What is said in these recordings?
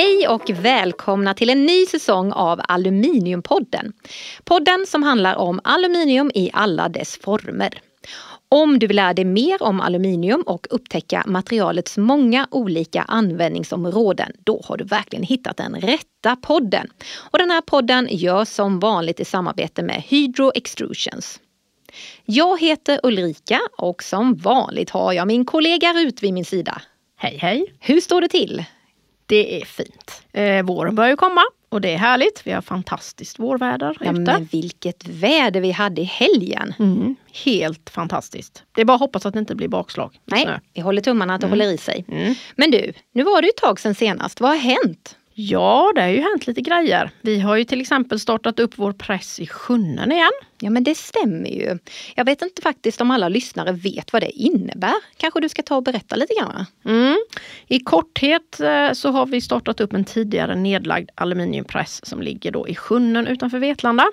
Hej och välkomna till en ny säsong av Aluminiumpodden. Podden som handlar om aluminium i alla dess former. Om du vill lära dig mer om aluminium och upptäcka materialets många olika användningsområden, då har du verkligen hittat den rätta podden. Och den här podden görs som vanligt i samarbete med Hydro Extrusions. Jag heter Ulrika och som vanligt har jag min kollega Rut vid min sida. Hej hej! Hur står det till? Det är fint. Eh, våren börjar ju komma och det är härligt. Vi har fantastiskt vårväder Ja, ute. men vilket väder vi hade i helgen. Mm, helt fantastiskt. Det är bara att hoppas att det inte blir bakslag. Nej, vi håller tummarna att det håller i sig. Mm. Men du, nu var det ett tag sedan senast. Vad har hänt? Ja, det har ju hänt lite grejer. Vi har ju till exempel startat upp vår press i Sjunnen igen. Ja men det stämmer ju. Jag vet inte faktiskt om alla lyssnare vet vad det innebär. Kanske du ska ta och berätta lite grann? Mm. I korthet eh, så har vi startat upp en tidigare nedlagd aluminiumpress som ligger då i Sjunnen utanför Vetlanda.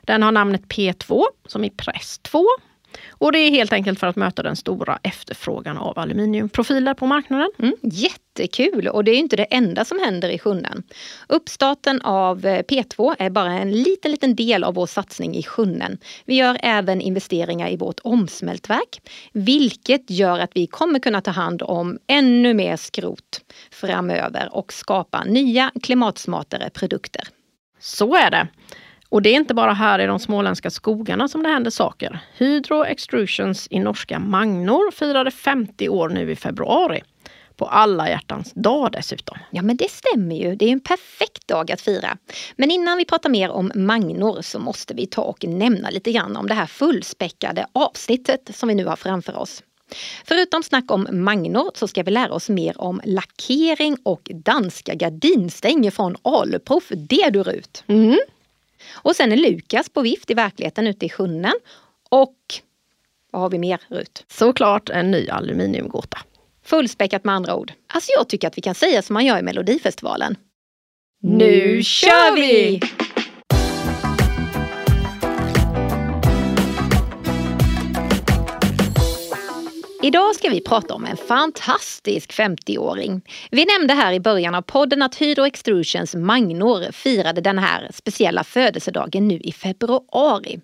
Den har namnet P2 som i press 2. Och det är helt enkelt för att möta den stora efterfrågan av aluminiumprofiler på marknaden. Mm, jättekul! Och det är inte det enda som händer i Sjunnen. Uppstarten av eh, P2 är bara en liten, liten del av vår satsning i Sjunnen. Vi gör även investeringar i vårt omsmältverk, vilket gör att vi kommer kunna ta hand om ännu mer skrot framöver och skapa nya klimatsmartare produkter. Så är det. Och det är inte bara här i de småländska skogarna som det händer saker. Hydro Extrusions i norska Magnor firade 50 år nu i februari. På alla hjärtans dag dessutom. Ja men det stämmer ju, det är en perfekt dag att fira. Men innan vi pratar mer om Magnor så måste vi ta och nämna lite grann om det här fullspäckade avsnittet som vi nu har framför oss. Förutom snack om Magnor så ska vi lära oss mer om lackering och danska gardinstänger från Aluprof. Det du Rut! Mm. Och sen är Lukas på vift i verkligheten ute i Sjunnen. Och vad har vi mer Rut? Såklart en ny aluminiumgåta. Fullspäckat med andra ord. Alltså jag tycker att vi kan säga som man gör i Melodifestivalen. Nu kör vi! Idag ska vi prata om en fantastisk 50-åring. Vi nämnde här i början av podden att Hydro Extrusions Magnor firade den här speciella födelsedagen nu i februari.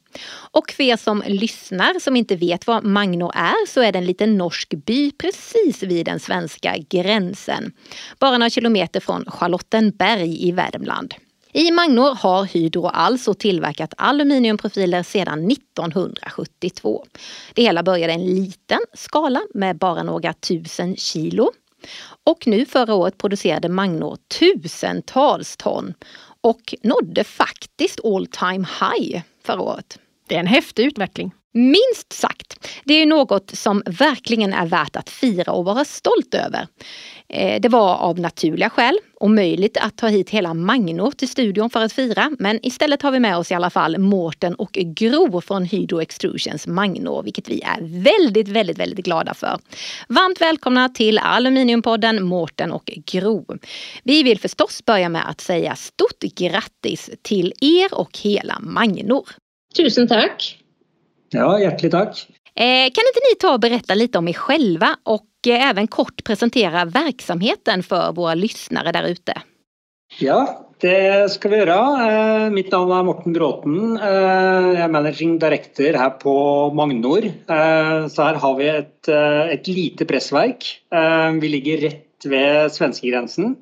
Och för er som lyssnar som inte vet vad Magnor är så är det en liten norsk by precis vid den svenska gränsen. Bara några kilometer från Charlottenberg i Värmland. I Magnor har Hydro alltså tillverkat aluminiumprofiler sedan 1972. Det hela började i en liten skala med bara några tusen kilo. Och nu förra året producerade Magnor tusentals ton och nådde faktiskt all time high förra året. Det är en häftig utveckling. Minst sagt. Det är ju något som verkligen är värt att fira och vara stolt över. Eh, det var av naturliga skäl omöjligt att ta hit hela Magnor till studion för att fira. Men istället har vi med oss i alla fall Mårten och Gro från Hydro Extrusions Magnor, vilket vi är väldigt, väldigt, väldigt glada för. Varmt välkomna till Aluminiumpodden Mårten och Gro. Vi vill förstås börja med att säga stort grattis till er och hela Magnor. Tusen tack. Ja, hjärtligt tack. Eh, kan inte ni ta och berätta lite om er själva och eh, även kort presentera verksamheten för våra lyssnare där ute? Ja, det ska vi göra. Eh, Mitt namn är Morten Bråten. Jag är managing director här på Magnor. Så här har vi ett, ett litet pressverk. Vi ligger rätt vid svenskgränsen.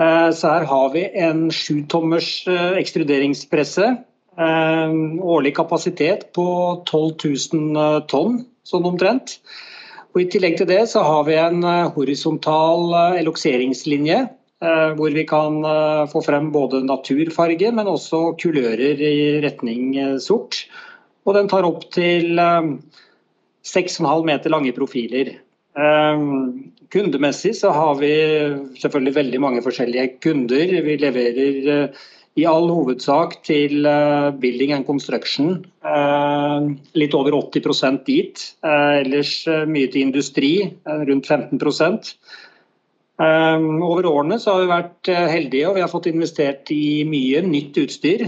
Eh, Så här har vi en 7-tommers eh, extruderingspresse. Ehm, årlig kapacitet på 12 000 ton, sånn omtrent. Og I tillegg til det så har vi en eh, horisontal eh, elokseringslinje eh, hvor vi kan få frem både naturfarge, men også kulører i retning sort. Og den tar opp til 6,5 meter lange profiler. Ehm, kundemessig så har vi selvfølgelig veldig mange forskjellige kunder. Vi leverer i all hovedsak til eh, building and construction. Eh, Litt over 80 dit. Eh, Ellers eh, mye til industri, eh, rundt 15 Um, eh, over årene så har vi vært eh, heldige og vi har fått investert i mye nytt utstyr.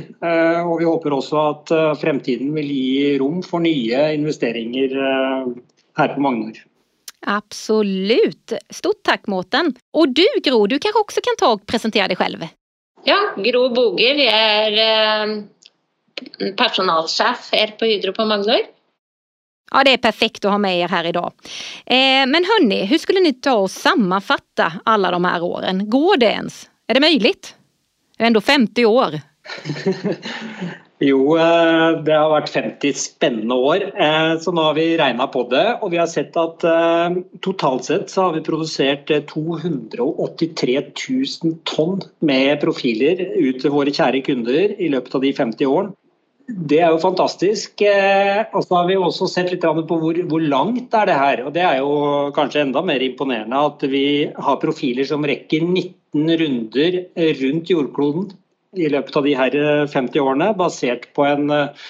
Og vi håper også at eh, fremtiden vil gi rom for nye investeringer eh, her på Magnor. Absolut. Stort tack Mårten. Och du Gro, du kanske också kan ta och presentera dig själv? Ja, Gro Boger. Jag är eh, personalchef här på Hydro på Magnor. Ja, det är perfekt att ha med er här idag. Eh, men hörni, hur skulle ni ta och sammanfatta alla de här åren? Går det ens? Är det möjligt? Det är ändå 50 år. jo, eh, det har varit 50 spännande år. Eh, så nu har vi räknat på det och vi har sett att eh, totalt sett så har vi producerat 283 000 ton med profiler ut till våra kära kunder i løpet av de 50 åren. Det är ju fantastiskt. Och så har vi också sett lite på hur, hvor, långt er det här och det är ju kanske enda mer imponerande att vi har profiler som räcker 19 runder runt jordkloden i løpet av de her 50 eh, årene, basert på en, eh,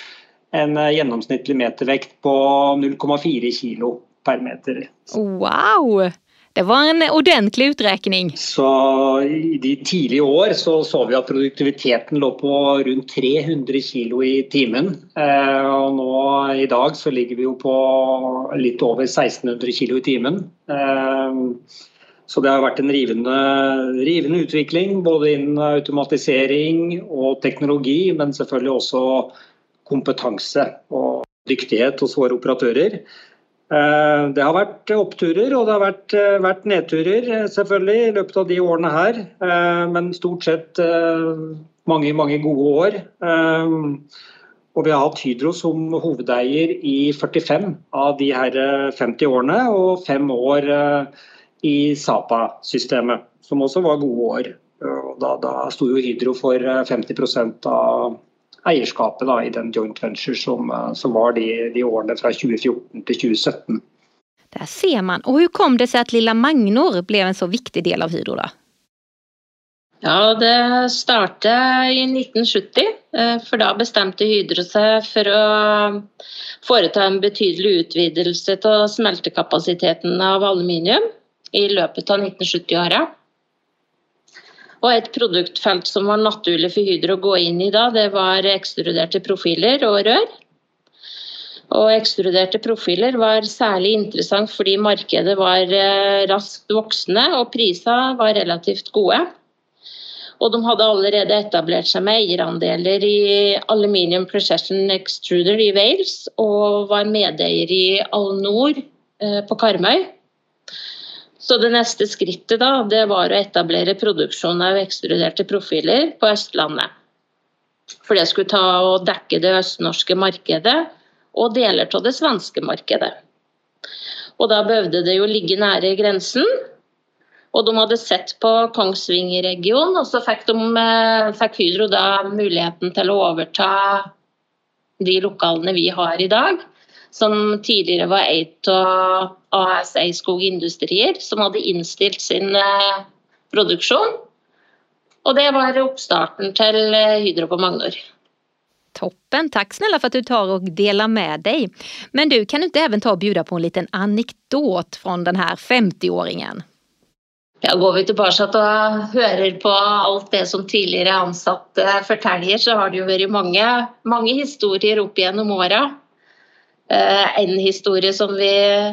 en eh, gjennomsnittlig metervekt på 0,4 kilo per meter. Wow! Det var en ordentlig uträkning. Så I de tidiga år så, så vi att produktiviteten låg på runt 300 kilo i timmen. Eh, och nu idag så ligger vi på lite över 1600 kilo i timmen. Eh, så det har varit en rivende, rivende utvikling både innen automatisering och teknologi, men selvfølgelig också kompetens och dyktighet hos våra operatörer. Eh, det har varit oppturer och det har varit, eh, vært nedturer eh, selvfølgelig i løpet av de åren här. Men stort sett många, många goda år. Och vi har haft Hydro som huvudägare i 45 av de här 50 åren och fem år i Sapa-systemet, som också var goda år. Da, da sto jo Hydro för 50% av eierskapet da, i den joint venture som, som var de, de årene fra 2014 till 2017. Där ser man. Och hur kom det sig att lilla Magnor blev en så viktig del av Hydro? Då? Ja, det startade i 1970, eh, för då bestämde Hydro sig för att företa en betydlig utvidelse av smältekapaciteten av aluminium i løpet av 1970-åra. Og et produktfelt som var naturlig for Hydro å gå inn i da, det var ekstruderte profiler og rør. Og ekstruderte profiler var særlig interessant fordi markedet var eh, raskt voksende og prisene var relativt gode. Og de hadde allerede etablert seg med eierandeler i Aluminium Procession Extruder i Wales og var medeier i Alnor eh, på Karmøy. Så det nästa skrittet da, det var att etablera produktion av extruderade profiler på Östlandet. För det skulle ta och täcka det östnorska marknaden och delar av det svenska marknaden. Och då behövde det ju ligga nära gränsen. Och de hade sett på Kongsvinger-regionen och så fick, de, eh, fick Hydro då möjligheten till att överta de lokalerna vi har idag som tidigare var eid av AS Eiskog Industrier, som hade inställt sin eh, produktion. Och det var uppstarten till eh, Hydro på Magnor. Toppen, tack snälla för att du tar och delar med dig. Men du, kan du inte även ta och bjuda på en liten anekdot från den här 50-åringen? Ja, går vi tillbaka och hör på allt det som tidigare ansatte fortäljer så har det ju varit många, många historier upp genom åren. Eh, en historia som vi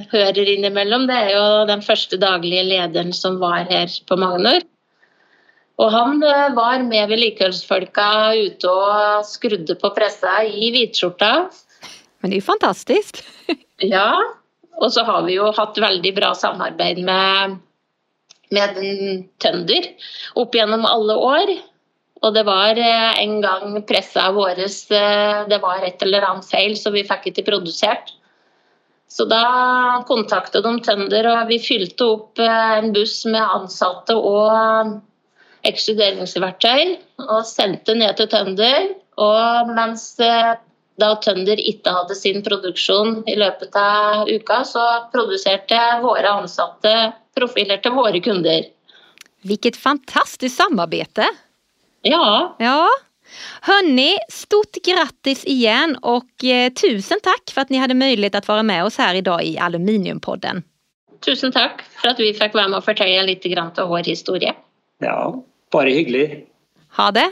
hör innimellom, det är ju den första dagliga ledaren som var här på Magnor. Och han eh, var med vedlikeholdsfolka ute och skrudde på pressa i vitskjorta. Men det är ju fantastiskt. ja, och så har vi ju haft väldigt bra samarbete med, med Tønder upp genom alla år. Og det var eh, en gang pressa vår eh, Det var et eller annet feil, så vi fikk ikke produsert. Så da kontaktade de Tønder og vi fylte opp eh, en buss med ansatte og exkluderingsverktøy og sendte ned til Tønder. Og mens da Tønder ikke hadde sin produksjon i løpet av uka, så produserte våre ansatte profiler til våre kunder. Vilket fantastiskt samarbete! Ja. Ja. Hörni, stort grattis igen och eh, tusen tack för att ni hade möjlighet att vara med oss här idag i Aluminiumpodden. Tusen tack för att vi fick vara med och berätta lite grann om vår historia. Ja, bara hyggligt. Ha det!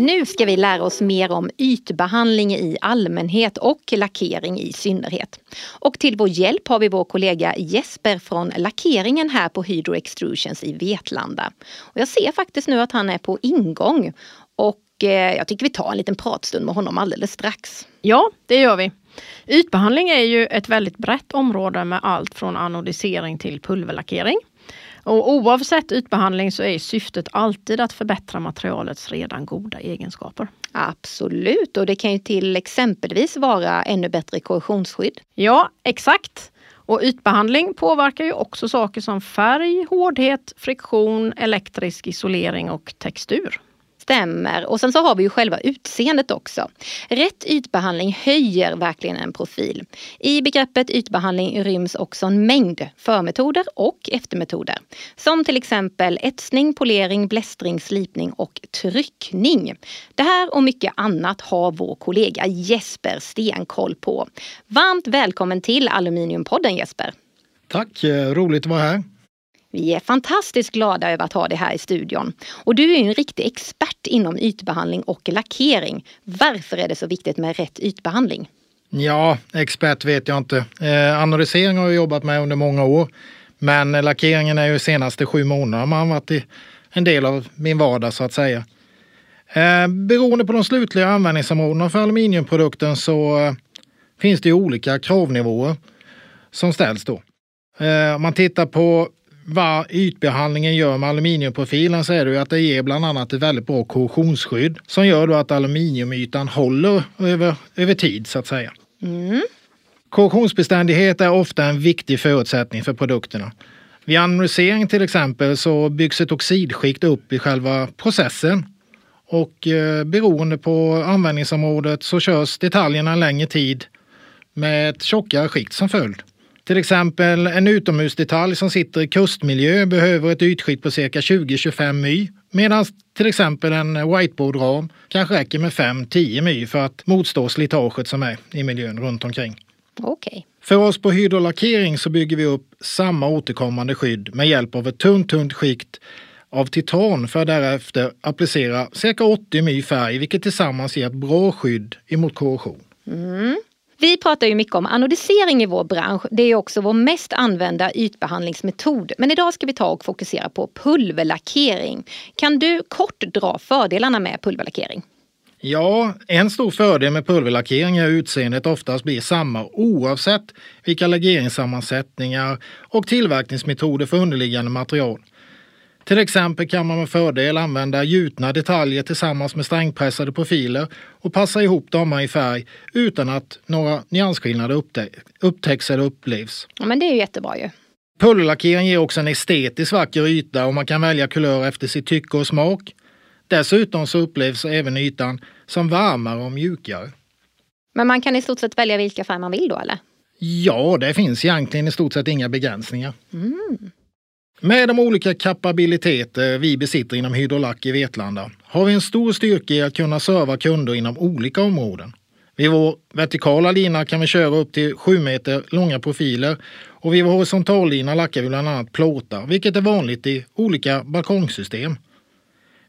Nu ska vi lära oss mer om ytbehandling i allmänhet och lackering i synnerhet. Och till vår hjälp har vi vår kollega Jesper från lackeringen här på Hydro Extrusions i Vetlanda. Och jag ser faktiskt nu att han är på ingång och eh, jag tycker vi tar en liten pratstund med honom alldeles strax. Ja, det gör vi. Ytbehandling är ju ett väldigt brett område med allt från anodisering till pulverlackering. Och oavsett ytbehandling så är syftet alltid att förbättra materialets redan goda egenskaper. Absolut, och det kan ju till exempelvis vara ännu bättre korrosionsskydd. Ja, exakt. Och ytbehandling påverkar ju också saker som färg, hårdhet, friktion, elektrisk isolering och textur stämmer. Och sen så har vi ju själva utseendet också. Rätt ytbehandling höjer verkligen en profil. I begreppet ytbehandling ryms också en mängd förmetoder och eftermetoder. Som till exempel etsning, polering, blästring, slipning och tryckning. Det här och mycket annat har vår kollega Jesper stenkoll på. Varmt välkommen till Aluminiumpodden Jesper! Tack, eh, roligt att vara här. Vi är fantastiskt glada över att ha dig här i studion. Och du är en riktig expert inom ytbehandling och lackering. Varför är det så viktigt med rätt ytbehandling? Ja, expert vet jag inte. Eh, analysering har jag jobbat med under många år. Men lackeringen är ju senaste sju månader man har varit i en del av min vardag så att säga. Eh, beroende på de slutliga användningsområdena för aluminiumprodukten så eh, finns det ju olika kravnivåer som ställs då. Eh, om man tittar på vad ytbehandlingen gör med aluminiumprofilen så är det ju att det ger bland annat ett väldigt bra korrosionsskydd som gör då att aluminiumytan håller över, över tid så att säga. Mm. Korrosionsbeständighet är ofta en viktig förutsättning för produkterna. Vid analysering till exempel så byggs ett oxidskikt upp i själva processen och eh, beroende på användningsområdet så körs detaljerna en längre tid med ett tjockare skikt som följd. Till exempel en utomhusdetalj som sitter i kustmiljö behöver ett ytskikt på cirka 20-25 my. Medan till exempel en whiteboardram kanske räcker med 5-10 my för att motstå slitaget som är i miljön runt omkring. Okay. För oss på hydrolackering så bygger vi upp samma återkommande skydd med hjälp av ett tunt, tunt skikt av titan för att därefter applicera cirka 80 my färg vilket tillsammans ger ett bra skydd emot korrosion. Mm. Vi pratar ju mycket om anodisering i vår bransch. Det är också vår mest använda ytbehandlingsmetod. Men idag ska vi ta och fokusera på pulverlackering. Kan du kort dra fördelarna med pulverlackering? Ja, en stor fördel med pulverlackering är att utseendet oftast blir samma oavsett vilka legeringssammansättningar och tillverkningsmetoder för underliggande material. Till exempel kan man med fördel använda gjutna detaljer tillsammans med strängpressade profiler och passa ihop dem i färg utan att några nyansskillnader upptäcks eller upplevs. Ja, men det är ju jättebra ju. Pulverlackering ger också en estetiskt vacker yta och man kan välja kulör efter sitt tycke och smak. Dessutom så upplevs även ytan som varmare och mjukare. Men man kan i stort sett välja vilka färger man vill då eller? Ja, det finns egentligen i stort sett inga begränsningar. Mm. Med de olika kapabiliteter vi besitter inom Hydrolack i Vetlanda har vi en stor styrka i att kunna serva kunder inom olika områden. Vid vår vertikala lina kan vi köra upp till 7 meter långa profiler och vid vår horisontallina lackar vi bland annat plåtar, vilket är vanligt i olika balkongsystem.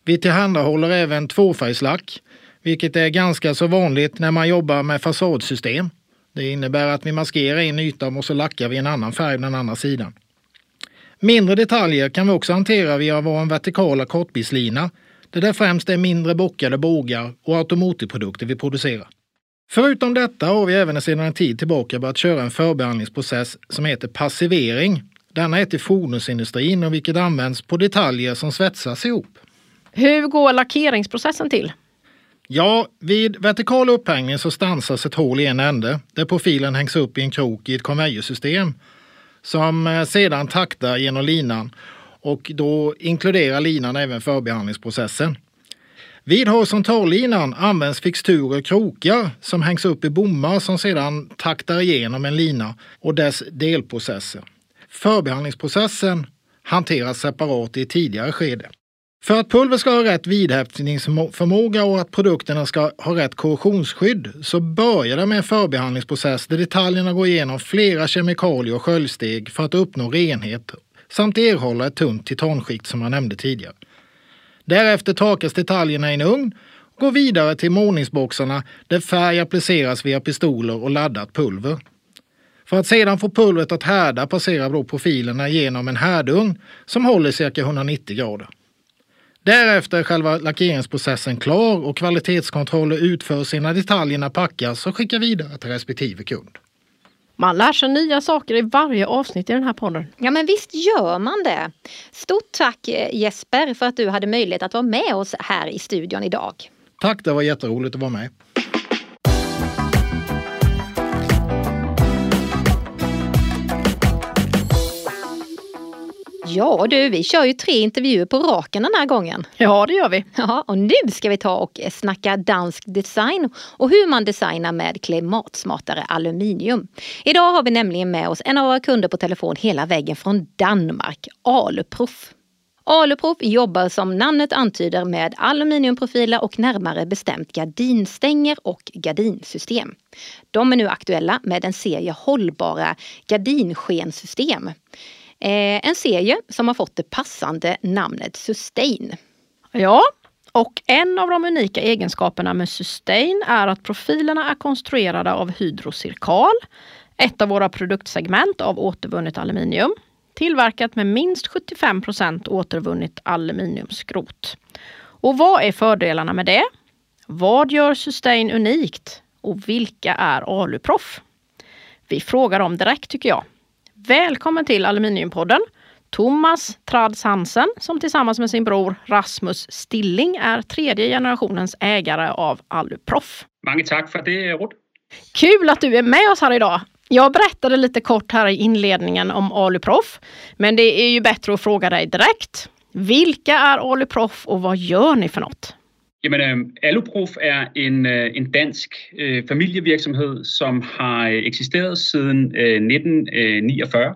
Vi tillhandahåller även tvåfärgslack, vilket är ganska så vanligt när man jobbar med fasadsystem. Det innebär att vi maskerar en yta och så lackar vi en annan färg på den andra sidan. Mindre detaljer kan vi också hantera via vår vertikala kortbilslina där det främst är mindre bockade bågar och automotivprodukter vi producerar. Förutom detta har vi även sedan en tid tillbaka börjat köra en förbehandlingsprocess som heter passivering. Denna är till fordonsindustrin och vilket används på detaljer som svetsas ihop. Hur går lackeringsprocessen till? Ja, vid vertikal upphängning så stansas ett hål i en ände där profilen hängs upp i en krok i ett konvejersystem som eh, sedan taktar genom linan och då inkluderar linan även förbehandlingsprocessen. Vid horisontallinan används fixturer och krokar som hängs upp i bommar som sedan taktar igenom en lina och dess delprocesser. Förbehandlingsprocessen hanteras separat i ett tidigare skede. För att pulver ska ha rätt vidhäftningsförmåga och att produkterna ska ha rätt korrosionsskydd så börjar det med en förbehandlingsprocess där detaljerna går igenom flera kemikalier och sköljsteg för att uppnå renhet samt erhålla ett tunt titanskikt som jag nämnde tidigare. Därefter torkas detaljerna i en ugn och går vidare till målningsboxarna där färg appliceras via pistoler och laddat pulver. För att sedan få pulvret att härda passerar då profilerna genom en härdugn som håller cirka 190 grader. Därefter är själva lackeringsprocessen klar och kvalitetskontroller utförs innan detaljerna packas och skickas vidare till respektive kund. Man lär sig nya saker i varje avsnitt i den här podden. Ja men visst gör man det. Stort tack eh, Jesper för att du hade möjlighet att vara med oss här i studion idag. Tack, det var jätteroligt att vara med. Ja du, vi kör ju tre intervjuer på raken den här gången. Ja, det gör vi. Ja, och nu ska vi ta och snacka dansk design och hur man designar med klimatsmartare aluminium. Idag har vi nämligen med oss en av våra kunder på telefon hela vägen från Danmark, Aluprof. Aluprof jobbar som namnet antyder med aluminiumprofiler och närmare bestämt gardinstänger och gardinsystem. De är nu aktuella med en serie hållbara gardinskensystem. Eh, en serie som har fått det passande namnet Sustain. Ja, och en av de unika egenskaperna med Sustain är att profilerna är konstruerade av hydrocirkal, ett av våra produktsegment av återvunnet aluminium, tillverkat med minst 75 återvunnet aluminiumskrot. Och vad är fördelarna med det? Vad gör Sustain unikt? Och vilka är Aluproff? Vi frågar dem direkt tycker jag. Välkommen till Aluminiumpodden! Thomas Trads Hansen som tillsammans med sin bror Rasmus Stilling är tredje generationens ägare av Aluproff. Många tack för det, Rod. Kul att du är med oss här idag. Jag berättade lite kort här i inledningen om Aluproff, men det är ju bättre att fråga dig direkt. Vilka är Aluproff och vad gör ni för något? Jamen, øh, Aluprof er en, øh, en dansk øh, familievirksomhed, som har øh, eksisteret siden øh, 1949. Øh,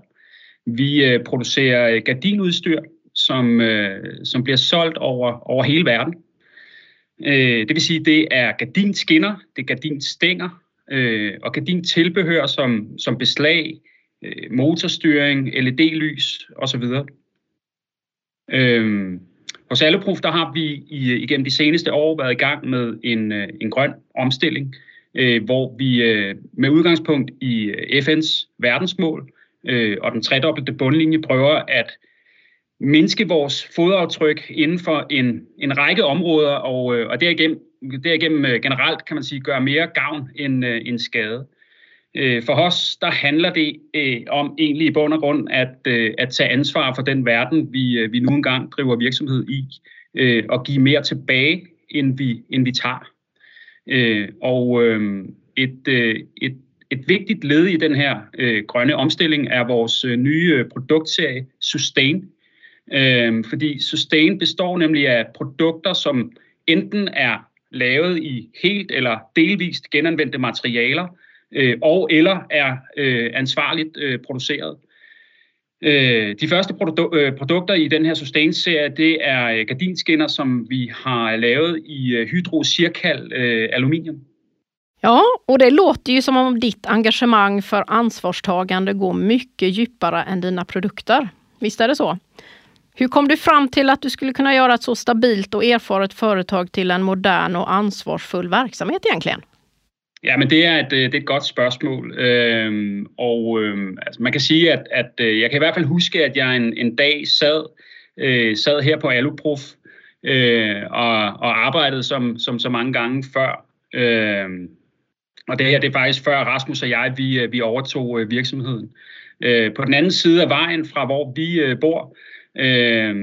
Vi øh, producerer øh, gardinudstyr, som, øh, som bliver solgt over, over hele verden. Øh, det vil sige, det er gardinskinner, det er gardinstænger øh, og gardintilbehør som, som beslag, øh, motorstyring, LED-lys osv. Øh, hos Alleproof, der har vi i, igennem de seneste år været i gang med en, øh, en grøn omstilling, øh, hvor vi øh, med udgangspunkt i øh, FN's verdensmål øh, og den tredobbelte bundlinje prøver at mindske vores fodaftryk inden for en, en række områder, og, øh, og derigennem, derigennem øh, generelt kan man sige, gøre mere gavn end, øh, end skade. Øh, for os, der handler det øh, om egentlig i bund og grund at, øh, at tage ansvar for den verden, vi, øh, vi nu engang driver virksomhed i, øh, og give mere tilbage, end vi, end vi tager. Øh, og et, et, et vigtigt led i den her grønne omstilling er vores nye produktserie Sustain. Fordi Sustain består nemlig af produkter, som enten er lavet i helt eller delvist genanvendte materialer, øh, og eller er øh, ansvarligt øh, produceret. Øh, de første produ- øh, produkter i den her Sustain-serie, det er øh, gardinskinner, som vi har lavet i øh, hydrocirkal øh, aluminium. Ja, och det låter ju som om ditt engagemang för ansvarstagande går mycket djupare än dina produkter. Visst är det så? Hur kom du fram till att du skulle kunna göra ett så stabilt och erfaret företag till en modern och ansvarsfull verksamhet egentligen? Ja, men det er et, øh, det er et godt spørgsmål. Øhm, og øhm, altså, man kan sige, at, at øh, jeg kan i hvert fald huske, at jeg en, en dag sad, øh, sad her på Aluprof øh, og, og arbejdede som, som så mange gange før. Øh, og det her det er faktisk før Rasmus og jeg vi, øh, vi overtog øh, virksomheden. Øh, på den anden side af vejen fra hvor vi øh, bor, øh,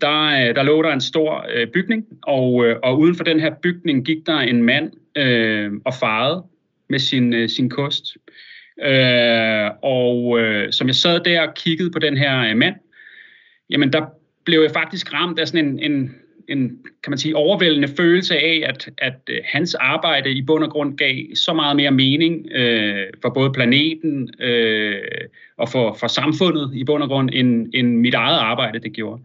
der, der lå der en stor øh, bygning, og, øh, og uden for den her bygning gik der en mand øh, og farede med sin, øh, sin kost. Øh, og øh, som jeg sad der og kiggede på den her øh, mand, jamen der blev jeg faktisk ramt af sådan en, en, en kan man sige, overvældende følelse af, at, at øh, hans arbejde i bund og grund gav så meget mere mening øh, for både planeten øh, og for, for samfundet i bund og grund, end, end mit eget arbejde det gjorde.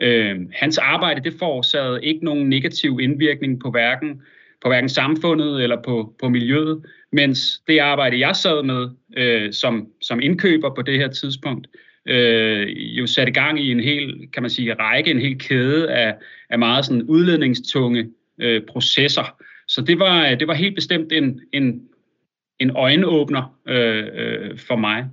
Øh, hans arbejde det forårsagede ikke nogen negativ indvirkning på hverken på hverken samfundet eller på, på miljøet, mens det arbejde, jeg sad med øh, som, som indkøber på det her tidspunkt, øh, øh, jo satte gang i en hel, kan man sige, række, en hel kæde af, af meget sådan udledningstunge øh, processer. Så det var, øh, det var helt bestemt en, en, en øjenåbner øh, øh, for mig.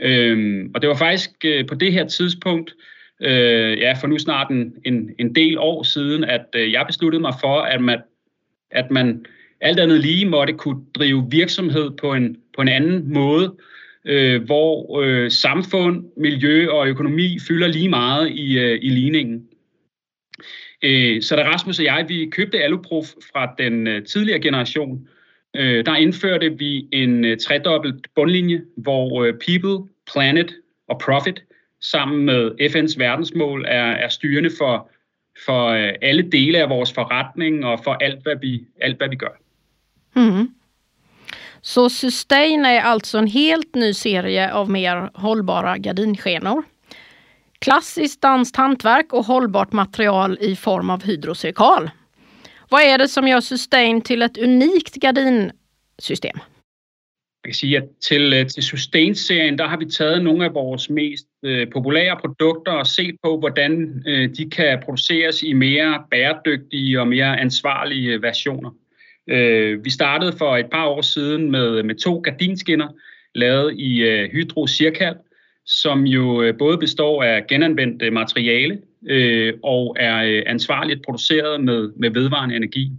Øh, og det var faktisk øh, på det her tidspunkt, øh, ja, for nu snart en, en, en del år siden, at øh, jeg besluttede mig for, at man, at man alt andet lige måtte kunne drive virksomhed på en, på en anden måde, øh, hvor øh, samfund, miljø og økonomi fylder lige meget i, øh, i ligningen. Øh, så da Rasmus og jeg vi købte Aluprof fra den øh, tidligere generation, øh, der indførte vi en øh, tredobbelt bundlinje, hvor øh, people, planet og profit sammen med FN's verdensmål er, er styrende for, for øh, alle dele af vores forretning og for alt, hvad vi, alt, hvad vi gør. Mm-hmm. Så Sustain är alltså en helt ny serie av mer hållbara gardinskenor. Klassiskt danskt hantverk och hållbart material i form av hydrocirkal. Vad är det som gör Sustain till ett unikt gardinsystem? Jag kan säga att till, øh, till Sustain-serien, har vi tagit några av våra mest øh, populära produkter och sett på, hur øh, de kan produceras i mer bæredygtige och mer ansvarliga versioner. Øh, vi startede for et par år siden med, med to gardinskinner, lavet i øh, Hydro Circal, som jo øh, både består af genanvendt materiale øh, og er ansvarligt produceret med, med vedvarende energi.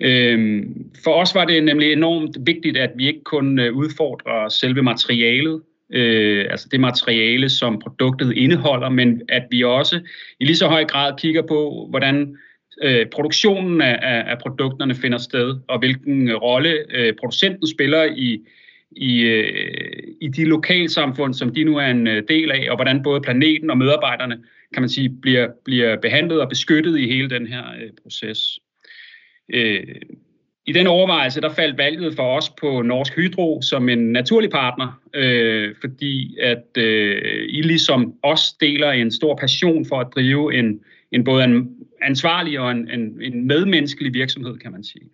Øh, for os var det nemlig enormt vigtigt, at vi ikke kun udfordrer selve materialet, øh, altså det materiale, som produktet indeholder, men at vi også i lige så høj grad kigger på, hvordan øh, produktionen af, af produkterne finder sted, og hvilken rolle øh, producenten spiller i, i, øh, i de lokalsamfund, som de nu er en øh, del af, og hvordan både planeten og medarbejderne, kan man sige, bliver, bliver behandlet og beskyttet i hele den her øh, proces. Øh, I den overvejelse, der faldt valget for os på Norsk Hydro som en naturlig partner, øh, fordi at øh, I ligesom os deler en stor passion for at drive en, en både en ansvarlig og en, en, en medmenneskelig virksomhed, kan man sige.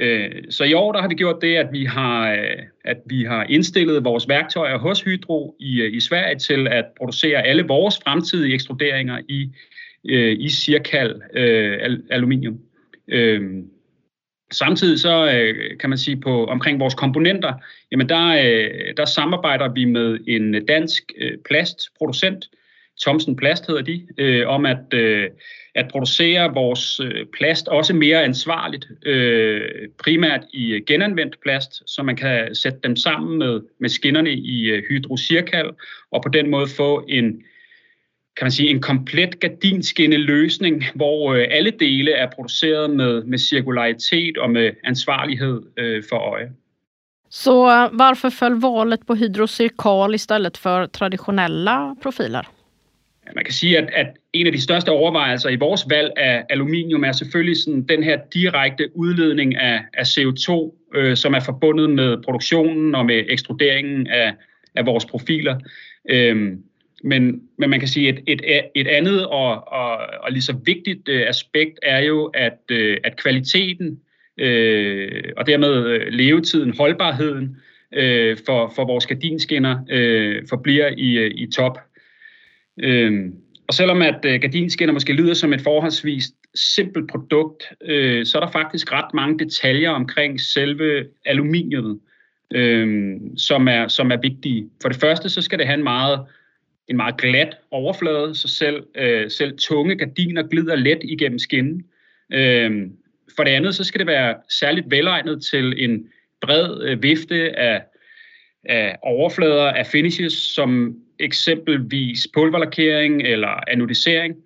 Øh, så i år der har vi gjort det, at vi har, øh, at vi har indstillet vores værktøjer hos Hydro i, øh, i Sverige til at producere alle vores fremtidige ekstruderinger i, øh, i cirkal øh, aluminium. Øh, samtidig så øh, kan man sige på omkring vores komponenter, jamen der, øh, der samarbejder vi med en dansk øh, plastproducent, Thomsen Plast hedder de, øh, om at, øh, at producere vores øh, plast også mere ansvarligt, øh, primært i øh, genanvendt plast, så man kan sætte dem sammen med, med skinnerne i øh, hydrocirkal, og på den måde få en, kan man sige, en komplet gardinskinne løsning, hvor øh, alle dele er produceret med, med cirkularitet og med ansvarlighed øh, for øje. Så øh, varför föll valet på hydrocirkal istället för traditionella profiler? Man kan sige, at, at en af de største overvejelser i vores valg af aluminium er selvfølgelig sådan den her direkte udledning af, af CO2, øh, som er forbundet med produktionen og med ekstruderingen af, af vores profiler. Øhm, men, men man kan sige, at et, et, andet og, og, og lige så vigtigt øh, aspekt er jo, at, øh, at kvaliteten øh, og dermed øh, levetiden, holdbarheden øh, for, for vores gardinskinner øh, forbliver i, øh, i top. Øh, og selvom at øh, gardinskinner måske lyder som et forholdsvis simpelt produkt, øh, så er der faktisk ret mange detaljer omkring selve aluminiumet, øh, som, er, som er vigtige. For det første, så skal det have en meget en meget glat overflade, så selv, øh, selv tunge gardiner glider let igennem skinnen. Øh, for det andet, så skal det være særligt velegnet til en bred øh, vifte af, af overflader af finishes, som eksempelvis pulverlakering eller anodisering.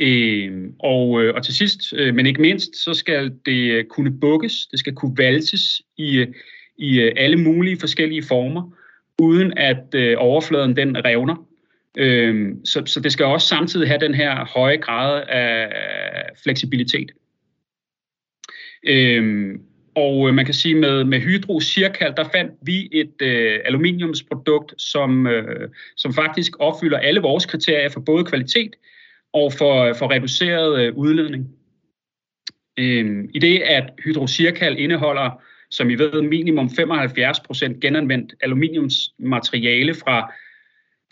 Øh, og, øh, og til sidst, øh, men ikke mindst, så skal det øh, kunne bukkes, det skal kunne valses i, øh, i øh, alle mulige forskellige former, uden at øh, overfladen den revner. Øh, så, så det skal også samtidig have den her høje grad af fleksibilitet. Øh, og øh, man kan sige, med, med Hydro Circal, der fandt vi et øh, aluminiumsprodukt, som, øh, som faktisk opfylder alle vores kriterier for både kvalitet og for, øh, for reduceret øh, udledning. Øh, I det, at Hydro Circal indeholder som I ved, minimum 75% genanvendt aluminiumsmateriale fra,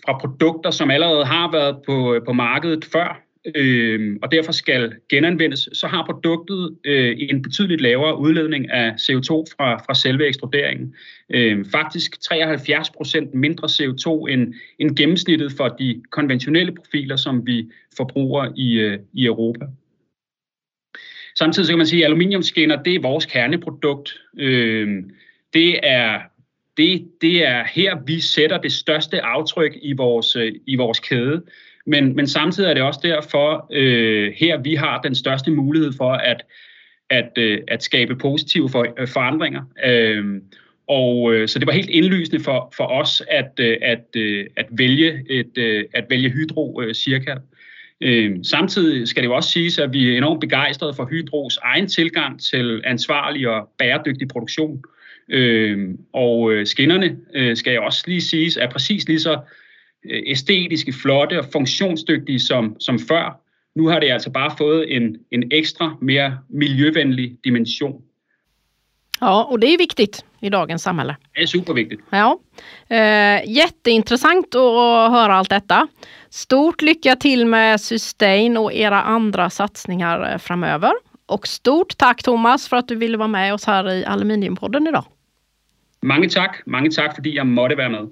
fra produkter, som allerede har været på, øh, på markedet før øh, og derfor skal genanvendes, så har produktet øh, en betydeligt lavere udledning af CO2 fra, fra selve ekstruderingen. Øh, faktisk 73 procent mindre CO2 end, end gennemsnittet for de konventionelle profiler, som vi forbruger i, øh, i Europa. Samtidig så kan man sige, at aluminiumskinner, det er vores kerneprodukt. Øh, det er det, det er her, vi sætter det største aftryk i vores, øh, i vores kæde. Men, men samtidig er det også derfor, øh, her vi har den største mulighed for at, at, øh, at skabe positive for, øh, forandringer. Øh, og øh, så det var helt indlysende for, for os at, øh, at, øh, at vælge et, øh, at vælge Hydro øh, cirka. Øh, samtidig skal det jo også siges, at vi er enormt begejstrede for Hydros egen tilgang til ansvarlig og bæredygtig produktion. Øh, og øh, skinnerne, øh, skal jeg også lige siges, er præcis lige så æstetiske, flotte og funktionsdygtige som, som før. Nu har det alltså bara fått en, en extra, mer miljövänlig dimension. Ja, och det är viktigt i dagens samhälle. Det är superviktigt. Ja. Eh, jätteintressant att höra allt detta. Stort lycka till med Sustain och era andra satsningar eh, framöver. Och stort tack Thomas för att du ville vara med oss här i Aluminiumpodden idag. Mange tack, mange tack för att jag måtte vara med.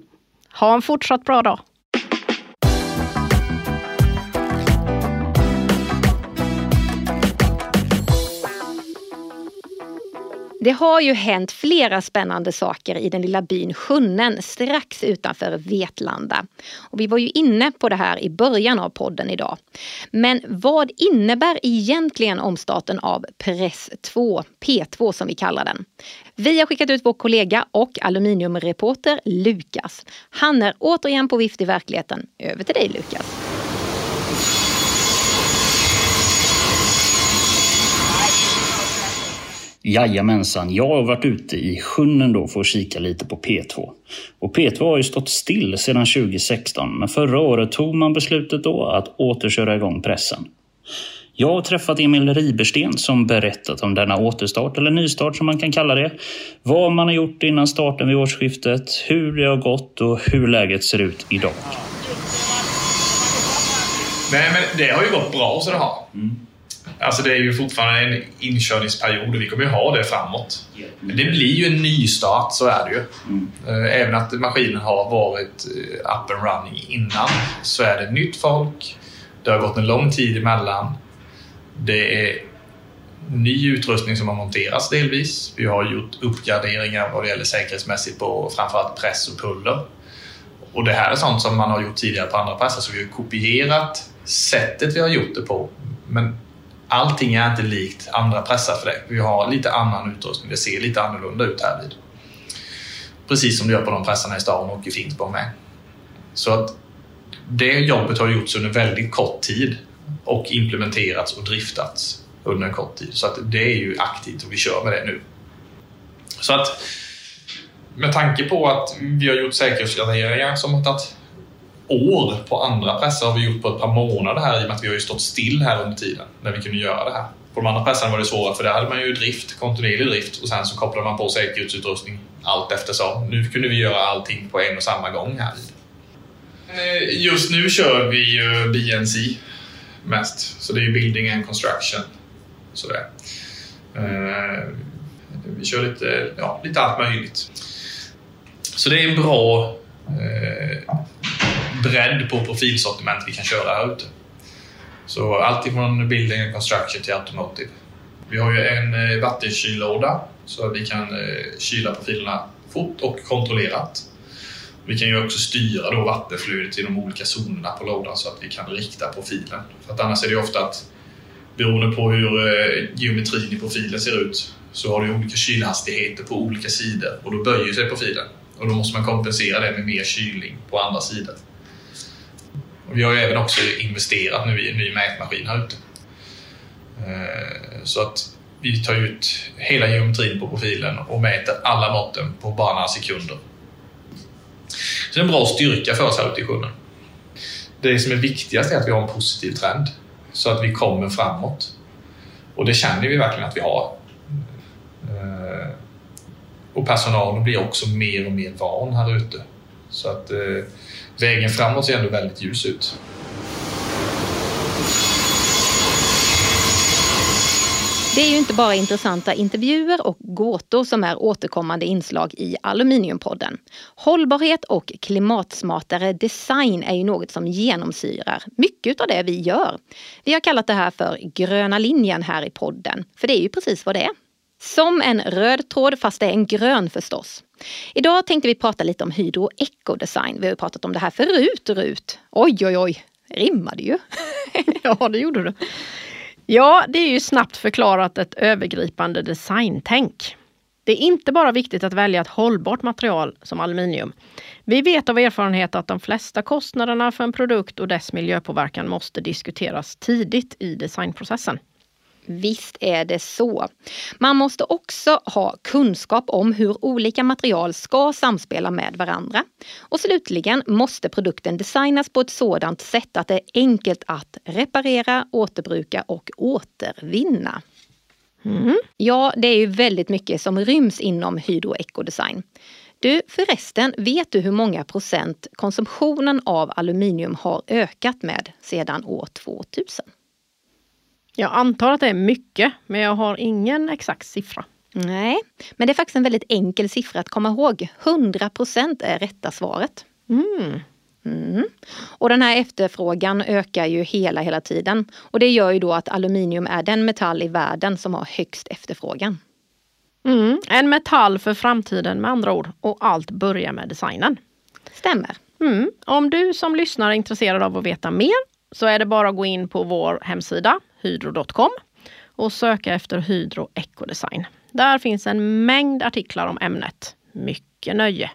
Ha en fortsatt bra dag. Det har ju hänt flera spännande saker i den lilla byn Sjunnen strax utanför Vetlanda. Och vi var ju inne på det här i början av podden idag. Men vad innebär egentligen omstarten av Press 2, P2 som vi kallar den? Vi har skickat ut vår kollega och aluminiumreporter Lukas. Han är återigen på vift i verkligheten. Över till dig Lukas. Jajamensan, jag har varit ute i Sjunnen då för att kika lite på P2. Och P2 har ju stått still sedan 2016 men förra året tog man beslutet då att återköra igång pressen. Jag har träffat Emil Ribersten som berättat om denna återstart, eller nystart som man kan kalla det. Vad man har gjort innan starten vid årsskiftet, hur det har gått och hur läget ser ut idag. Nej, men det har ju gått bra så det har. Mm. Alltså det är ju fortfarande en inkörningsperiod och vi kommer ju ha det framåt. Men det blir ju en nystart, så är det ju. Mm. Även att maskinen har varit eh, up and running innan så är det nytt folk. Det har gått en lång tid emellan. Det är ny utrustning som har monterats delvis. Vi har gjort uppgraderingar vad det gäller säkerhetsmässigt på framförallt press och puller. Och det här är sånt som man har gjort tidigare på andra pressar, så vi har kopierat sättet vi har gjort det på. Men allting är inte likt andra pressar för det. Vi har lite annan utrustning. Det ser lite annorlunda ut här vid. Precis som det gör på de pressarna i stan och i Finspång med. Så att det jobbet har gjorts under väldigt kort tid och implementerats och driftats under en kort tid. Så att det är ju aktivt och vi kör med det nu. Så att med tanke på att vi har gjort säkerhetsgraderingar som har tagit år på andra pressar har vi gjort på ett par månader här i och med att vi har ju stått still här under tiden när vi kunde göra det här. På de andra pressarna var det svårare för där hade man ju drift, kontinuerlig drift och sen så kopplade man på säkerhetsutrustning allt eftersom. Nu kunde vi göra allting på en och samma gång här. Eh, just nu kör vi ju BNC mest, så det är ju building and construction. Sådär. Eh, vi kör lite, ja, lite allt möjligt. Så det är en bra eh, bredd på profilsortiment vi kan köra här ute. Så allt ifrån building and construction till automotive. Vi har ju en eh, vattenkyllåda så att vi kan eh, kyla profilerna fort och kontrollerat. Vi kan ju också styra då vattenflödet i de olika zonerna på lådan så att vi kan rikta profilen. För att annars är det ju ofta att beroende på hur eh, geometrin i profilen ser ut så har du olika kylhastigheter på olika sidor och då böjer sig profilen. Och då måste man kompensera det med mer kylning på andra sidor. Vi har ju även också investerat nu i en ny mätmaskin här ute. Eh, så att vi tar ut hela geometrin på profilen och mäter alla måtten på bara några sekunder. Så det är en bra styrka för oss här ute i sjön. Det som är viktigast är att vi har en positiv trend så att vi kommer framåt. Och det känner vi verkligen att vi har. Eh, och personalen blir också mer och mer van här ute. Så att eh, vägen framåt ser ändå väldigt ljus ut. Det är ju inte bara intressanta intervjuer och gåtor som är återkommande inslag i Aluminiumpodden. Hållbarhet och klimatsmartare design är ju något som genomsyrar mycket av det vi gör. Vi har kallat det här för gröna linjen här i podden, för det är ju precis vad det är. Som en röd tråd fast det är en grön förstås. Idag tänkte vi prata lite om hydro ecodesign. Vi har ju pratat om det här förut, Rut. Oj, oj, oj, rimmade ju. ja, det gjorde du. Ja, det är ju snabbt förklarat ett övergripande designtänk. Det är inte bara viktigt att välja ett hållbart material som aluminium. Vi vet av erfarenhet att de flesta kostnaderna för en produkt och dess miljöpåverkan måste diskuteras tidigt i designprocessen. Visst är det så. Man måste också ha kunskap om hur olika material ska samspela med varandra. Och slutligen måste produkten designas på ett sådant sätt att det är enkelt att reparera, återbruka och återvinna. Mm. Ja, det är ju väldigt mycket som ryms inom Hydro Ecodesign. Du förresten, vet du hur många procent konsumtionen av aluminium har ökat med sedan år 2000? Jag antar att det är mycket, men jag har ingen exakt siffra. Nej, men det är faktiskt en väldigt enkel siffra att komma ihåg. 100 procent är rätta svaret. Mm. Mm. Och den här efterfrågan ökar ju hela, hela tiden. Och det gör ju då att aluminium är den metall i världen som har högst efterfrågan. Mm. En metall för framtiden med andra ord. Och allt börjar med designen. Stämmer. Mm. Om du som lyssnar är intresserad av att veta mer så är det bara att gå in på vår hemsida hydro.com och söka efter Hydro Ecodesign. Där finns en mängd artiklar om ämnet. Mycket nöje!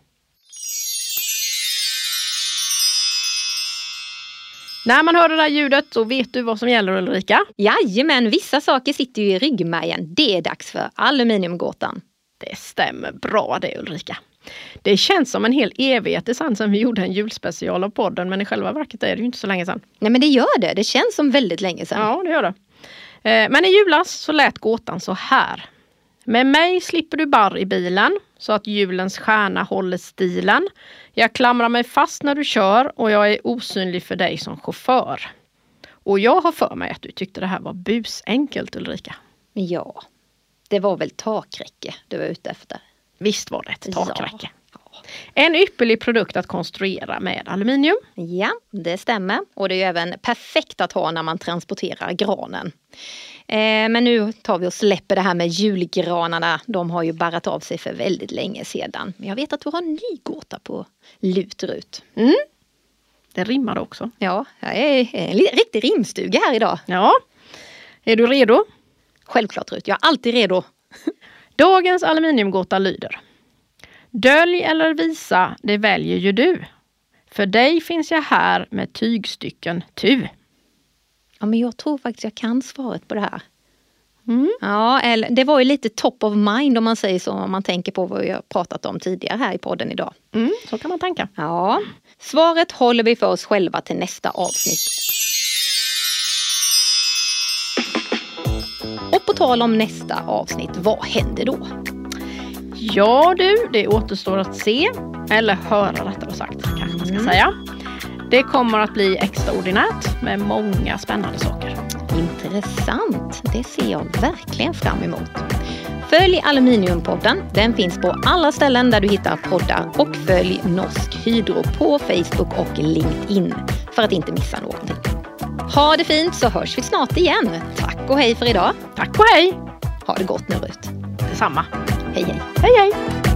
När man hör det där ljudet så vet du vad som gäller Ulrika. Jajamän, vissa saker sitter ju i ryggmärgen. Det är dags för aluminiumgåtan. Det stämmer bra det Ulrika. Det känns som en hel evighet sedan sen vi gjorde en julspecial av podden men i själva verket är det ju inte så länge sedan. Nej men det gör det, det känns som väldigt länge sedan. Ja det gör det. Eh, men i julas så lät gåtan så här. Med mig slipper du barr i bilen så att julens stjärna håller stilen. Jag klamrar mig fast när du kör och jag är osynlig för dig som chaufför. Och jag har för mig att du tyckte det här var busenkelt Ulrika. Ja, det var väl takräcke du var ute efter. Visst var det ett takräcke. Ja. En ypperlig produkt att konstruera med aluminium. Ja, det stämmer. Och det är även perfekt att ha när man transporterar granen. Eh, men nu tar vi och släpper det här med julgranarna. De har ju barrat av sig för väldigt länge sedan. Men jag vet att du har en ny gåta på lut Rut. Mm. Det rimmar också. Ja, jag är en riktig rimstuga här idag. Ja. Är du redo? Självklart Rut, jag är alltid redo. Dagens aluminiumgåta lyder. Dölj eller visa, det väljer ju du. För dig finns jag här med tygstycken tu. Ja, men jag tror faktiskt jag kan svaret på det här. Mm. Ja, eller, det var ju lite top of mind om man säger så, om man tänker på vad vi har pratat om tidigare här i podden idag. Mm, så kan man tänka. Ja. Svaret håller vi för oss själva till nästa avsnitt. Tal om nästa avsnitt, vad händer då? Ja du, det återstår att se. Eller höra rättare sagt, kanske man ska mm. säga. Det kommer att bli extraordinärt med många spännande saker. Intressant, det ser jag verkligen fram emot. Följ Aluminiumpodden. Den finns på alla ställen där du hittar poddar och följ Norsk Hydro på Facebook och LinkedIn för att inte missa någonting. Ha det fint så hörs vi snart igen. Tack och hej för idag. Tack och hej. Ha det gott nu Rut. Detsamma. Hej hej. Hej hej.